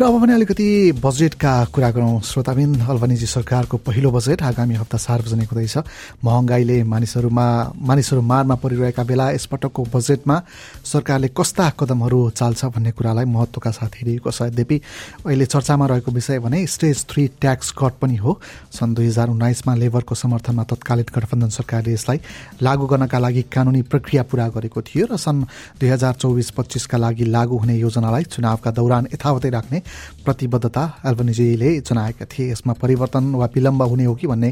र अब भने अलिकति बजेटका कुरा गरौँ। श्रोताबिन अल्बनिजी सरकारको पहिलो बजेट आगामी हप्ता सार्वजनिक हुँदैछ। महँगाईले मानिसहरूमा मानिसहरू मारमा परिरहेका बेला यसपटकको बजेटमा सरकारले कस्ता कदमहरू चाल्छ भन्ने कुरालाई महत्त्वका साथ हेरिएको छ। यद्यपि अहिले चर्चामा रहेको विषय भने स्टेज थ्री ट्याक्स कट पनि हो। सन् दुई हजार उन्नाइसमा लेबरको समर्थनमा तत्कालीन गठबन्धन सरकारले यसलाई लागू गर्नका लागि कानुनी प्रक्रिया पूरा गरेको थियो र सन् दुई हजार चौबिस पच्चिसका लागि लागू हुने योजनालाई चुनावका दौरान यथावतै राख्ने प्रतिबद्धता एल्बनिजीले जनाएका थिए। यसमा परिवर्तन वा विलम्ब हुने हो कि भन्ने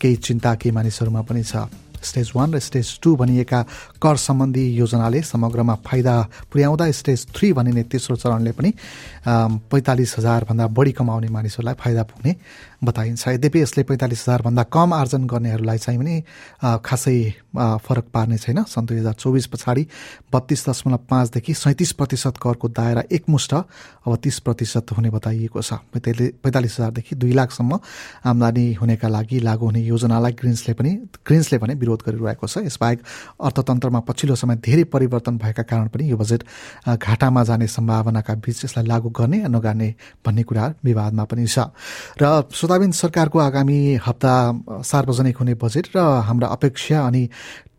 केही चिन्ता केही मानिसहरूमा पनि छ। स्टेज वान र स्टेज टू भनिएका कर सम्बन्धी योजनाले समग्रमा फाइदा पुर्याउँदा स्टेज थ्री भनिने तेस्रो चरणले पनि पैँतालिस हजारभन्दा बढी कमाउने मानिसहरूलाई फाइदा पुग्ने बताइन्छ। यद्यपि यसले पैँतालिस हजारभन्दा कम आर्जन गर्नेहरूलाई चाहिँ पनि खासै फरक पार्ने छैन। सन् दुई हजार चौबिस पछाडि बत्तीस दशमलव पाँचदेखि सैँतिस प्रतिशत करको दायरा एकमुष्ट अब तिस प्रतिशत हुने बताइएको छ। पैँतालिस हजारदेखि दुई लाखसम्म आमदानी हुनेका लागि लागू हुने योजनालाई ग्रिन्सले पनि ग्रिन्सले भने विरोध गरिरहेको छ। यसबाहेक अर्थतन्त्रमा पछिल्लो समय धेरै परिवर्तन भएका कारण पनि यो बजेट घाटामा जाने सम्भावनाका बीच यसलाई लागू गर्ने नगर्ने भन्ने कुरा विवादमा पनि छ। र श्रोताबिन सरकारको आगामी हप्ता सार्वजनिक हुने बजेट र हाम्रा अपेक्षा अनि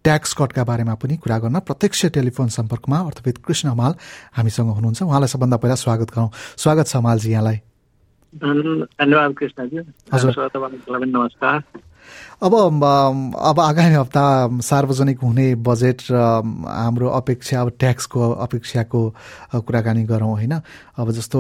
ट्याक्स कटका बारेमा पनि कुरा गर्न प्रत्यक्ष टेलिफोन सम्पर्कमा अर्थविद कृष्ण हमाल हामीसँग हुनुहुन्छ। उहाँलाई सबभन्दा पहिला स्वागत गरौँ। स्वागत छ हमालजी यहाँलाई। धन्यवाद कृष्णजी। हजुर। नमस्कार। अब अब आगामी हप्ता सार्वजनिक हुने बजेट र हाम्रो अपेक्षा अब ट्याक्सको अपेक्षाको कुराकानी गरौँ होइन? अब जस्तो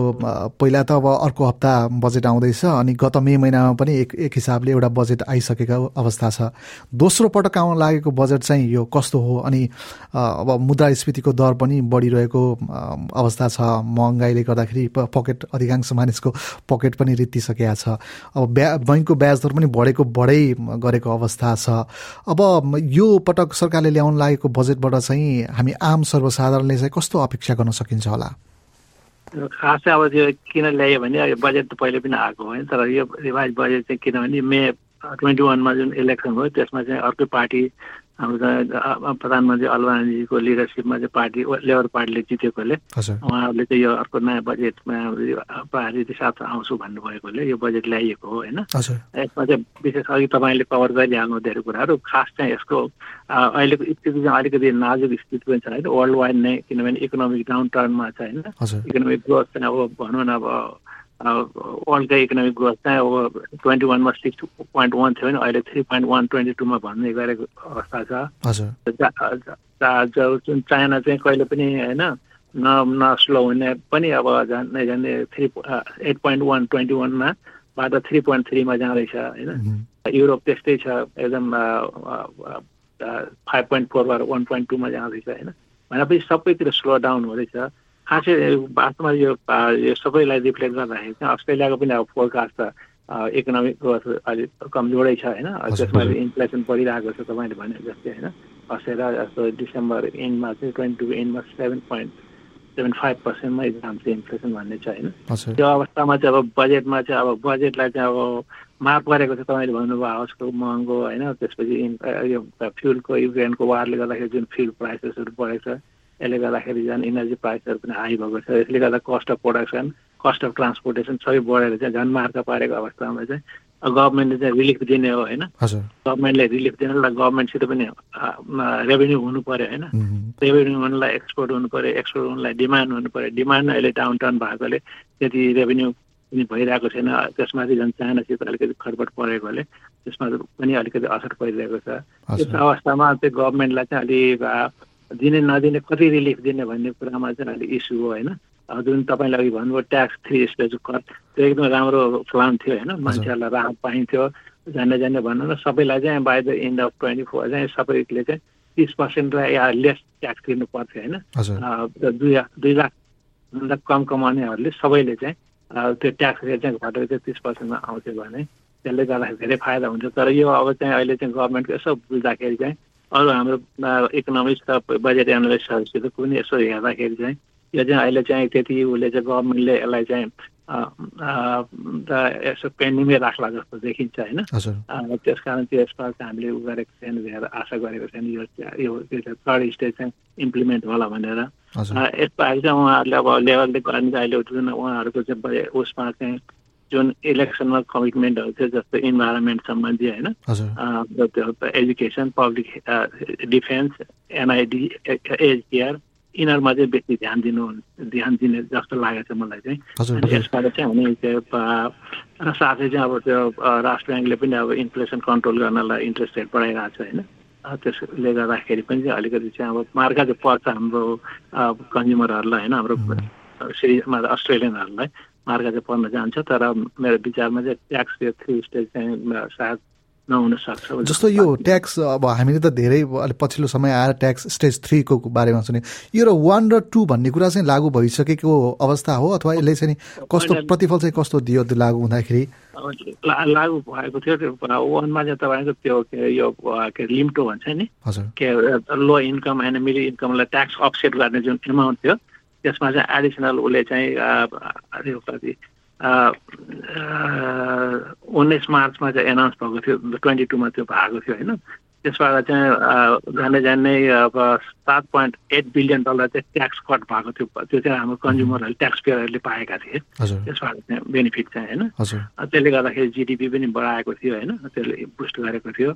पहिला त अब अर्को हप्ता बजेट आउँदैछ अनि गत मे महिनामा पनि एक एक हिसाबले एउटा बजेट आइसकेको अवस्था छ। दोस्रो पटक आउन लागेको बजेट चाहिँ यो कस्तो हो? अनि अब मुद्रास्फीतिको दर पनि बढिरहेको अवस्था छ। महँगाइले गर्दाखेरि पकेट अधिकांश मानिसको पकेट पनि रित्तिसकेका छ। अब ब्या बैङ्कको ब्याज दर पनि बढेको बढै गरेको अवस्था छ। अब यो पटक सरकारले ल्याउन लागेको बजेटबाट चाहिँ हामी आम सर्वसाधारणले चाहिँ कस्तो अपेक्षा गर्न सकिन्छ होला? खास अब त्यो किन ल्यायो भने यो बजेट त पहिले पनि आएको होइन तर यो रिभाइज बजेट चाहिँ किनभने मे ट्वेन्टी वानमा जुन इलेक्सन भयो त्यसमा चाहिँ अर्कै पार्टी हाम्रो प्रधानमन्त्री अलवानीजीको लिडरसिपमा चाहिँ पार्टी लेबर पार्टीले जितेकोले उहाँहरूले चाहिँ यो अर्को नयाँ बजेटमा पार्टी साथ आउँछु भन्नुभएकोले यो बजेट ल्याइएको हो होइन? यसमा चाहिँ विशेष अघि तपाईँले कभर गरिहाल्नु धेरै कुराहरू खास चाहिँ यसको अहिलेको स्थिति चाहिँ अलिकति नाजुक स्थिति पनि छ होइन? वर्ल्ड वाइड नै किनभने इकोनोमिक डाउन टर्नमा छ होइन? इकोनोमिक ग्रोथ चाहिँ अब भनौँ न अब वर्ल्डको इकोनोमिक ग्रोथ चाहिँ अब ट्वेन्टी वानमा सिक्स पोइन्ट वान थियो भने अहिले थ्री पोइन्ट वान ट्वेन्टी टूमा भन्ने गरेको अवस्था छ। जुन चाइना चाहिँ कहिले पनि होइन न न स्लो हुने पनि अब झन्डै झन्डै three eight point one twenty वानमा बाट थ्री पोइन्ट थ्रीमा जाँदैछ होइन। युरोप त्यस्तै छ एकदम फाइभ पोइन्ट फोरबाट वान पोइन्ट टूमा जाँदैछ होइन। भनेपछि सबैतिर स्लो डाउन हुँदैछ। खासै वास्तवमा यो यो सबैलाई रिफ्लेक्ट गर्दाखेरि चाहिँ अस्ट्रेलियाको पनि अब फोरकास्ट त इकोनोमिक ग्रोथ अलिक कमजोरै छ होइन? त्यसमा इन्फ्लेसन बढिरहेको छ तपाईँले भने जस्तै होइन? अस्ट्रेलिया जस्तो डिसेम्बर एन्डमा चाहिँ ट्वेन्टी टू एन्डमा सेभेन पोइन्ट सेभेन फाइभ पर्सेन्टमै जान्छ इन्फ्लेसन भन्ने छ होइन? त्यो अवस्थामा चाहिँ अब बजेटमा चाहिँ अब बजेटलाई चाहिँ अब मार परेको छ तपाईँले भन्नुभयो हाउसको महँगो होइन? त्यसपछि यो फ्युलको युक्रेनको वारले गर्दाखेरि जुन फ्युल प्राइसेसहरू बढेको छ यसले गर्दाखेरि झन् इनर्जी प्राइसहरू पनि हाई भएको छ। यसले गर्दा cost of production cost of transportation सबै बढेर चाहिँ झन् मार्का पारेको अवस्थामा चाहिँ गभर्मेन्टले चाहिँ रिलिफ दिने हो होइन? गभर्मेन्टले रिलिफ दिनलाई गभर्मेन्टसित पनि रेभेन्यू हुनु पऱ्यो होइन? रेभेन्यू हुनुलाई एक्सपोर्ट हुनु पऱ्यो एक्सपोर्ट हुनुलाई डिमान्ड हुनु पऱ्यो डिमान्ड अहिले डाउन टाउन भएकोले त्यति रेभेन्यू पनि भइरहेको छैन। त्यसमाथि झन् चाइनासित अलिकति खडबड परेकोले त्यसमा पनि अलिकति असर परिरहेको छ। त्यस अवस्थामा चाहिँ गभर्मेन्टलाई चाहिँ अलिक दिने नदिने कति रिलिफ दिने भन्ने कुरामा चाहिँ अलिक इस्यु हो होइन? जुन तपाईँले अघि भन्नुभयो ट्याक्स थ्री स्टेज कर त्यो एकदम राम्रो प्लान थियो होइन? मान्छेहरूलाई राहत पाइन्थ्यो। जान्ने जान्ने भनौँ न सबैलाई चाहिँ by the end of twenty four चाहिँ सबैले चाहिँ तिस पर्सेन्ट र या लेस ट्याक्स तिर्नु पर्थ्यो होइन? दुई दुई लाखभन्दा कम कमाउनेहरूले सबैले चाहिँ त्यो ट्याक्स रेट चाहिँ घटेर चाहिँ तिस पर्सेन्टमा आउँथ्यो भने त्यसले गर्दाखेरि धेरै फाइदा हुन्छ। तर यो अब चाहिँ अहिले चाहिँ गभर्मेन्टको यसो बुझ्दाखेरि चाहिँ अरू हाम्रो इकोनोमिक्स र बजेट एनालिस्टहरूसित पनि यसो हेर्दाखेरि चाहिँ यो चाहिँ अहिले चाहिँ त्यति उसले चाहिँ गभर्मेन्टले यसलाई चाहिँ यसो पेन्डिङमै राख्ला जस्तो देखिन्छ होइन? त्यस कारण चाहिँ यसमा चाहिँ हामीले उ गरेको छैन आशा गरेको छैन यो यो थर्ड स्टेज चाहिँ इम्प्लिमेन्ट होला भनेर। यसपालि चाहिँ उहाँहरूले अब लेभलले गर्ने अहिले जुन उहाँहरूको चाहिँ उसमा चाहिँ जुन इलेक्सनमा कमिटमेन्टहरू थियो जस्तो इन्भाइरोमेन्ट सम्बन्धी होइन? एजुकेसन पब्लिक डिफेन्स एनआइडी केयर यिनीहरूमा चाहिँ बेसी ध्यान दिनु ध्यान दिने जस्तो लागेको छ मलाई चाहिँ। यसबाट चाहिँ हामी र साथै चाहिँ अब त्यो राष्ट्र ब्याङ्कले पनि अब इन्फ्लेसन कन्ट्रोल गर्नलाई इन्ट्रेस्ट रेट बढाइरहेको छ होइन? त्यसले गर्दाखेरि पनि चाहिँ अलिकति चाहिँ अब मार्का चाहिँ पर्छ हाम्रो कन्ज्युमरहरूलाई होइन? हाम्रो सिरिजमा अस्ट्रेलियनहरूलाई। मार्का चाहिँ पर्न जान्छ तर मेरो विचारमा चाहिँ ट्याक्स यो थ्री स्टेज चाहिँ सायद नहुन सक्छ जस्तो यो ट्याक्स अब हामीले त धेरै अलिक पछिल्लो समय आएर ट्याक्स स्टेज थ्रीको बारेमा सुने। यो र वान र टू भन्ने कुरा चाहिँ लागू भइसकेको अवस्था हो अथवा यसले चाहिँ कस्तो प्रतिफल चाहिँ कस्तो दियो त्यो लागू हुँदाखेरि? लागू भएको थियो वानमा चाहिँ तपाईँको त्यो के यो के लिम्टो भन्छ नि? के लो इन्कम एन्ड मिडल इन्कमलाई ट्याक्स अफसेट गर्ने जुन एमाउन्ट थियो त्यसमा चाहिँ एडिसनल उसले चाहिँ कति उन्नाइस मार्चमा चाहिँ एनाउन्स भएको थियो ट्वेन्टी टूमा त्यो भएको थियो होइन? त्यसबाट चाहिँ जाने जाने अब सात पोइन्ट एट बिलियन डलर चाहिँ ट्याक्स कट भएको थियो। त्यो चाहिँ हाम्रो कन्ज्युमरहरूले ट्याक्स पेयरहरूले पाएका थिए। त्यसबाट चाहिँ बेनिफिट चाहिँ होइन? त्यसले गर्दाखेरि जिडिपी पनि बढाएको थियो होइन? त्यसले बुस्ट गरेको थियो।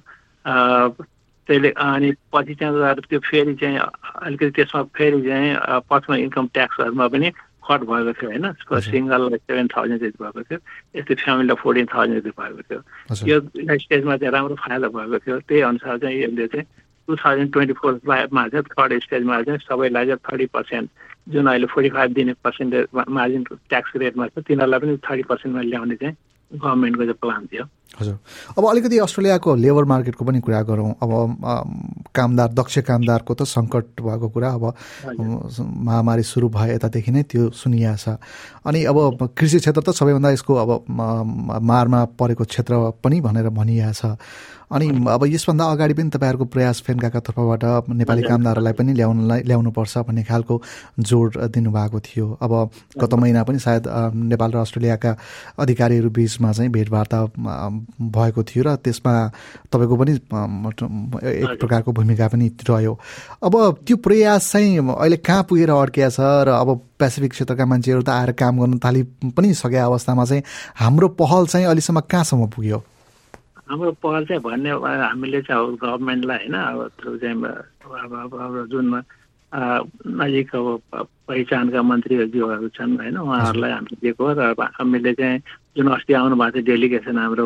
त्यसले अनि पछि चाहिँ त्यो फेरि चाहिँ अलिकति त्यसमा फेरि चाहिँ पर्सनल इन्कम ट्याक्सहरूमा पनि कट भएको थियो होइन? सिङ्गललाई सेभेन थाउजन्ड जति भएको थियो यस्तै फ्यामिलीलाई फोर्टिन थाउजन्ड जति भएको थियो। यो स्टेजमा चाहिँ राम्रो फाइदा भएको थियो। त्यही अनुसार चाहिँ यसले चाहिँ टु थाउजन्ड ट्वेन्टी फोरमा चाहिँ थर्ड स्टेजमा चाहिँ सबैलाई चाहिँ थर्टी पर्सेन्ट जुन अहिले फोर्टी फाइभ दिने पर्सेन्टेज मार्जिन ट्याक्स रेटमा छ तिनीहरूलाई पनि थर्टी पर्सेन्टमा ल्याउने चाहिँ गभर्मेन्टको चाहिँ प्लान थियो। हजुर। अब अलिकति अस्ट्रेलियाको लेबर मार्केटको पनि कुरा गरौँ। अब कामदार दक्ष कामदारको त सङ्कट भएको कुरा अब महामारी सुरु भए यतादेखि नै त्यो सुनिया छ अनि अब कृषि क्षेत्र त सबैभन्दा यसको अब मारमा परेको क्षेत्र पनि भनेर भनिया छ अनि अब यसभन्दा अगाडि पनि तपाईँहरूको प्रयास फेन्काका तर्फबाट नेपाली कामदारहरूलाई पनि ल्याउनलाई ल्याउनुपर्छ भन्ने खालको जोड दिनुभएको थियो। अब गत महिना पनि सायद नेपाल र अस्ट्रेलियाका अधिकारीहरू बिचमा चाहिँ भेटवार्ता भएको थियो र त्यसमा तपाईँको पनि एक प्रकारको भूमिका पनि रह्यो। अब त्यो प्रयास चाहिँ अहिले कहाँ पुगेर अड्किया छ र अब पेसिफिक क्षेत्रका मान्छेहरू त आएर काम गर्न थालि पनि सकेका अवस्थामा चाहिँ हाम्रो पहल चाहिँ अहिलेसम्म कहाँसम्म पुग्यो? हाम्रो पहल चाहिँ भन्ने हामीले चाहिँ अब गभर्मेन्टलाई होइन अब चाहिँ अब अब जुन नजिक अब पहिचानका मन्त्रीज्यूहरू छन् होइन उहाँहरूलाई हामीले दिएको र हामीले चाहिँ जुन अस्ति आउनु भएको थियो डेलिगेसन हाम्रो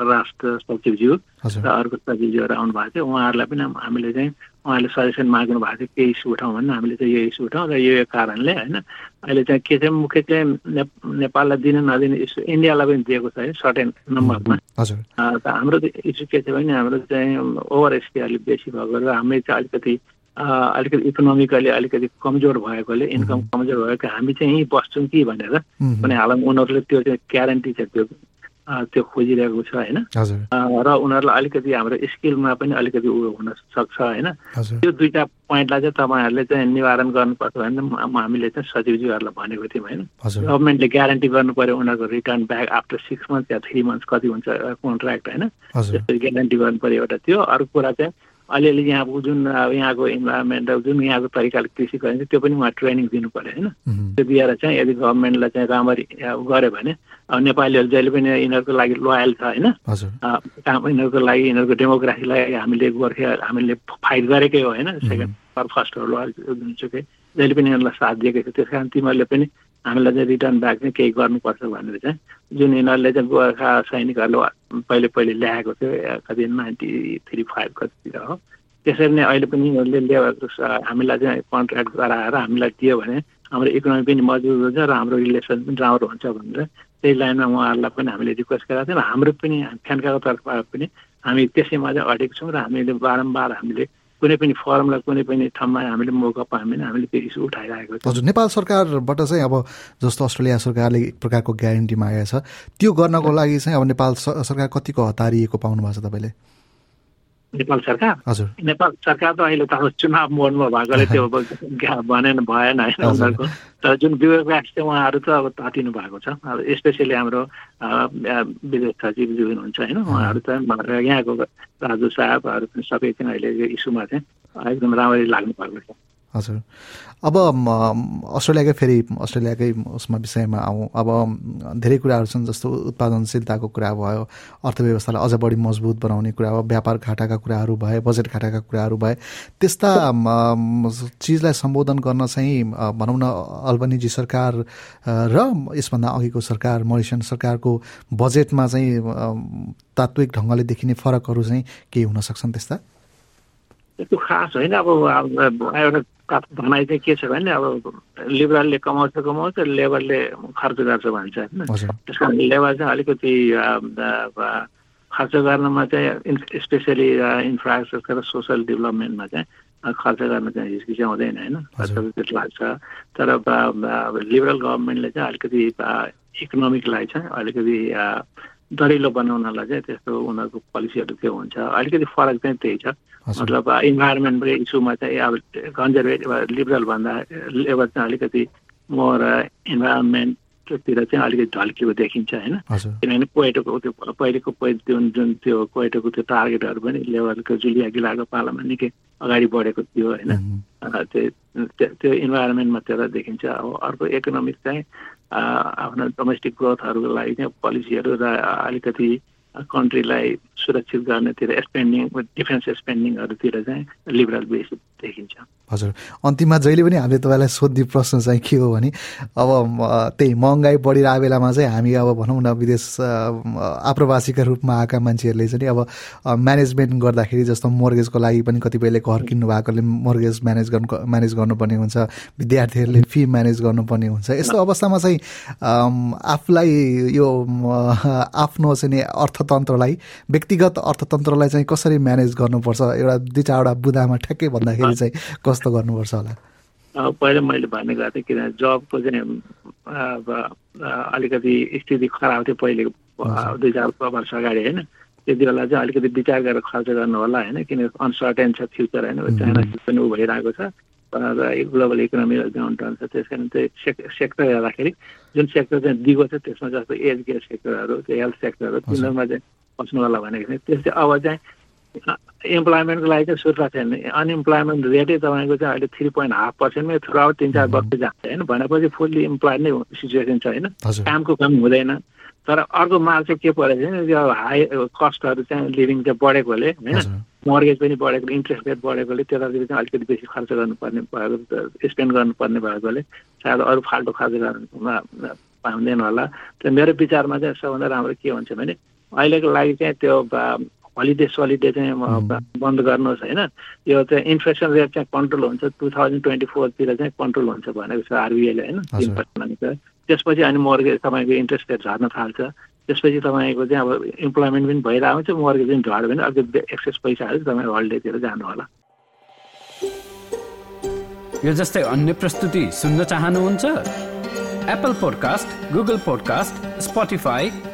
राष्ट्र सचिवज्यू र अर्को सचिवज्यूहरू आउनु भएको थियो। उहाँहरूलाई पनि हामीले चाहिँ उहाँले सजेसन माग्नु भएको थियो केही इस्यु उठाउँ भने हामीले चाहिँ यो इस्यु उठाउँ र यो कारणले होइन अहिले चाहिँ के चाहिँ मुख्य चाहिँ नेपाललाई दिने नदिने इस्यु इन्डियालाई पनि दिएको छ है सर्टेन नम्बरमा हाम्रो इस्यु के छ भने हाम्रो चाहिँ ओभर एसपी अलिक बेसी भएको र हामी चाहिँ अलिकति अलिकति इकोनोमिकली अलिकति कमजोर भएकोले इन्कम कमजोर भएको हामी चाहिँ यहीँ बस्छौँ कि भनेर कुनै हालतमा उनीहरूले त्यो चाहिँ ग्यारेन्टी छ त्यो त्यो खोजिरहेको छ होइन। र उनीहरूलाई अलिकति हाम्रो स्किलमा पनि अलिकति उयो हुन सक्छ होइन। त्यो दुईवटा पोइन्टलाई चाहिँ तपाईँहरूले चाहिँ निवारण गर्नुपर्छ भने हामीले चाहिँ सचिवज्यूहरूलाई भनेको थियौँ होइन। गभर्मेन्टले ग्यारेन्टी गर्नु पऱ्यो उनीहरूको return back after six month या थ्री मन्थ्स कति हुन्छ कन्ट्र्याक्ट होइन। त्यसरी ग्यारेन्टी गर्नु पऱ्यो एउटा त्यो। अर्को कुरा चाहिँ अलिअलि यहाँको जुन अब यहाँको इन्भाइरोमेन्ट जुन यहाँको तरिकाले कृषि गरिन्छ त्यो पनि उहाँ ट्रेनिङ दिनु पऱ्यो होइन त्यो दिएर चाहिँ यदि गभर्मेन्टलाई चाहिँ राम्ररी गऱ्यो भने अब नेपालीहरू जहिले पनि यिनीहरूको लागि लोयल छ होइन? काम यिनीहरूको लागि यिनीहरूको डेमोक्रेसीलाई हामीले गोर्खे हामीले फाइट गरेकै हो होइन? सेकेन्ड फर्स्टहरू लोयल जुनसुकै जहिले पनि यिनीहरूलाई साथ दिएकै थियो त्यस कारण तिमीहरूले पनि हामीलाई चाहिँ रिटर्न ब्याक चाहिँ केही गर्नुपर्छ भनेर चाहिँ जुन यिनीहरूले चाहिँ गोर्खा सैनिकहरूले पहिले पहिले ल्याएको थियो कति नाइन्टी थ्री फाइभ कतितिर हो। त्यसरी नै अहिले पनि यिनीहरूले लेबर हामीलाई चाहिँ कन्ट्र्याक्ट गराएर हामीलाई दियो भने हाम्रो इकोनोमी पनि मजबुत हुन्छ र हाम्रो रिलेसन पनि राम्रो हुन्छ भनेर त्यही लाइनमा उहाँहरूलाई पनि हामीले रिक्वेस्ट गरेका थियौँ। र हाम्रो पनि फ्यान्काको तर्फबाट पनि हामी त्यसैमा चाहिँ अडेको छौँ र हामीले बारम्बार हामीले कुनै पनि फरमलाई कुनै पनि ठाउँमा हामीले मौका पायौँ भने हामीले त्यो इस्यु उठाइरहेको छ। हजुर नेपाल सरकारबाट चाहिँ अब जस्तो अस्ट्रेलिया सरकारले एक प्रकारको ग्यारेन्टी मागेको छ त्यो गर्नको लागि चाहिँ अब नेपाल सरकार कतिको हतारिएको पाउनु भएको छ तपाईँले? नेपाल सरकार। नेपाल सरकार त अहिले त चुनाव मोडमा भएकोले त्यो भनेन भएन होइन उनीहरूको। तर जुन ब्युरोक्राट्स चाहिँ उहाँहरू त अब तातिनु भएको छ। अब स्पेसली हाम्रो विदेश सचिवज्यू हुनुहुन्छ होइन उहाँहरू त यहाँको राजु साहबहरू पनि सबै चाहिँ अहिले यो इस्युमा चाहिँ एकदम राम्ररी लाग्नु भएको छ। हजुर। अब अस्ट्रेलियाकै फेरि अस्ट्रेलियाकै उसमा विषयमा आउँ। अब धेरै कुराहरू छन् जस्तो उत्पादनशीलताको कुरा भयो अर्थव्यवस्थालाई अझ बढी मजबुत बनाउने कुरा भयो व्यापार घाटाका कुराहरू भए बजेट घाटाका कुराहरू भए। त्यस्ता चिजलाई सम्बोधन गर्न चाहिँ भनौँ न अल्बनिजी सरकार र यसभन्दा अघिको सरकार मरिसन सरकारको बजेटमा चाहिँ तात्विक ढङ्गले देखिने फरकहरू चाहिँ केही हुन सक्छन् त्यस्ता? त्यस्तो खास होइन। अब एउटा भनाइ चाहिँ के छ भने अब लिबरलले कमाउँछ कमाउँछ लेबरले खर्च गर्छ भन्छ होइन। त्यस कारण लेबर चाहिँ अलिकति खर्च गर्नमा चाहिँ स्पेसली इन्फ्रास्ट्रक्चर र सोसल डेभलपमेन्टमा चाहिँ खर्च गर्न चाहिँ हिचकिचाउँदैन होइन। खर्च त्यस्तो लाग्छ। तर लिबरल गभर्मेन्टले चाहिँ अलिकति इकोनोमिकलाई चाहिँ अलिकति दरिलो बनाउनलाई चाहिँ त्यस्तो उनीहरूको पोलिसीहरू त्यो हुन्छ? अलिकति फरक चाहिँ त्यही छ। मतलब इन्भाइरोमेन्टको इस्युमा चाहिँ अब कन्जर्भेटिभ लिबरल भन्दा लेबर चाहिँ अलिकति मोर इन्भाइरोमेन्टतिर चाहिँ अलिकति ढल्किएको देखिन्छ होइन? किनभने कोइटोको त्यो पहिलेको जुन जुन त्यो कोइटोको त्यो टार्गेटहरू पनि लेबरको जुलिया गिलाको पालामा निकै अगाडि बढेको थियो होइन? त्यो त्यो इन्भाइरोमेन्टमा त्यसलाई देखिन्छ। अब अर्को इकोनोमिक चाहिँ आफ्नो डोमेस्टिक ग्रोथहरूको लागि चाहिँ पोलिसीहरू र अलिकति कन्ट्रीलाई सुरक्षित गर्नेतिर स्पेन्डिङ डिफेन्स स्पेन्डिङहरूतिर चाहिँ लिबरल बेसी देखिन्छ। हजुर। अन्तिममा जहिले पनि हामीले तपाईँलाई सोध्ने प्रश्न चाहिँ के हो भने अब त्यही महँगाई बढिरहेको बेलामा चाहिँ हामी अब भनौँ न विदेश आप्रवासीका रूपमा आएका मान्छेहरूले चाहिँ अब म्यानेजमेन्ट गर्दाखेरि जस्तो मोर्गेजको लागि पनि कतिपयले घर किन्नु भएकोले मोर्गेज म्यानेज गर्नु म्यानेज गर्नुपर्ने हुन्छ। विद्यार्थीहरूले फी म्यानेज गर्नुपर्ने हुन्छ। यस्तो अवस्थामा चाहिँ आफूलाई यो आफ्नो चाहिँ अर्थतन्त्रलाई व्यक्तिगत अर्थतन्त्रलाई चाहिँ कसरी म्यानेज गर्नुपर्छ? एउटा दुई चारवटा बुदामा ठ्याक्कै भन्दाखेरि चाहिँ कस्तो गर्नुपर्छ होला? पहिला मैले भन्ने गर्थेँ किन जबको चाहिँ अलिकति स्थिति खराब थियो पहिले दुई चार वर्ष अगाडि होइन? त्यति बेला चाहिँ अलिकति विचार गरेर खर्च गर्नु होला होइन? किन अनसर्टेन छ फ्युचर होइन? चाइना पनि ऊ भइरहेको छ। र ग्लोबल इकोनोमी डाउन टर्न छ त्यस कारण चाहिँ सेक सेक्टर हेर्दाखेरि जुन सेक्टर चाहिँ दिगो छ त्यसमा जस्तो एज केयर सेक्टरहरू त्यो हेल्थ सेक्टरहरू तिनीहरूमा चाहिँ पस्नुवाला भनेको थिएँ। त्यस्तै अब चाहिँ इम्प्लोइमेन्टको लागि चाहिँ सुर्ता छैन। अनइम्प्लोइमेन्ट रेटै तपाईँको चाहिँ अहिले थ्री पोइन्ट हाफ पर्सेन्टमै थ्रु आउट तिन चार वर्ष जान्छ होइन। भनेपछि फुल्ली इम्प्लोइड नै सिचुएसन छ होइन। कामको काम हुँदैन। तर अर्को माल चाहिँ के परेको छ त्यो हाई कस्टहरू चाहिँ लिभिङ चाहिँ बढेकोले होइन। मर्गेज पनि बढेको इन्ट्रेस्ट रेट बढेकोले त्यतातिर चाहिँ अलिकति बेसी खर्च गर्नुपर्ने भएको स्पेन्ड गर्नुपर्ने भएकोले सायद अरू फाल्टो खर्च गर्नुमा पाउँदैन होला। त्यो मेरो विचारमा चाहिँ सबभन्दा राम्रो के हुन्छ भने अहिलेको लागि चाहिँ त्यो हलिडे सलिडे चाहिँ बन्द गर्नुहोस् होइन? यो चाहिँ इन्फ्लेसन रेट चाहिँ कन्ट्रोल हुन्छ टु थाउजन्ड ट्वेन्टी फोरतिर चाहिँ कन्ट्रोल हुन्छ भनेको छ आरबिआईले होइन? तिन पर्सेन्ट त्यसपछि अनि मर्गेज तपाईँको इन्ट्रेस्ट रेट झर्न थाल्छ। त्यसपछि तपाईँको चाहिँ अब इम्प्लोइमेन्ट पनि भइरहेको हुन्छ मर्गेज पनि झऱ्यो भने अलिकति एक्सेस पैसाहरू तपाईँ हलिडेतिर जानु होला यो जस्तै अन्य प्रस्तुति सुन्न चाहनुहुन्छ? Apple podcast Google podcast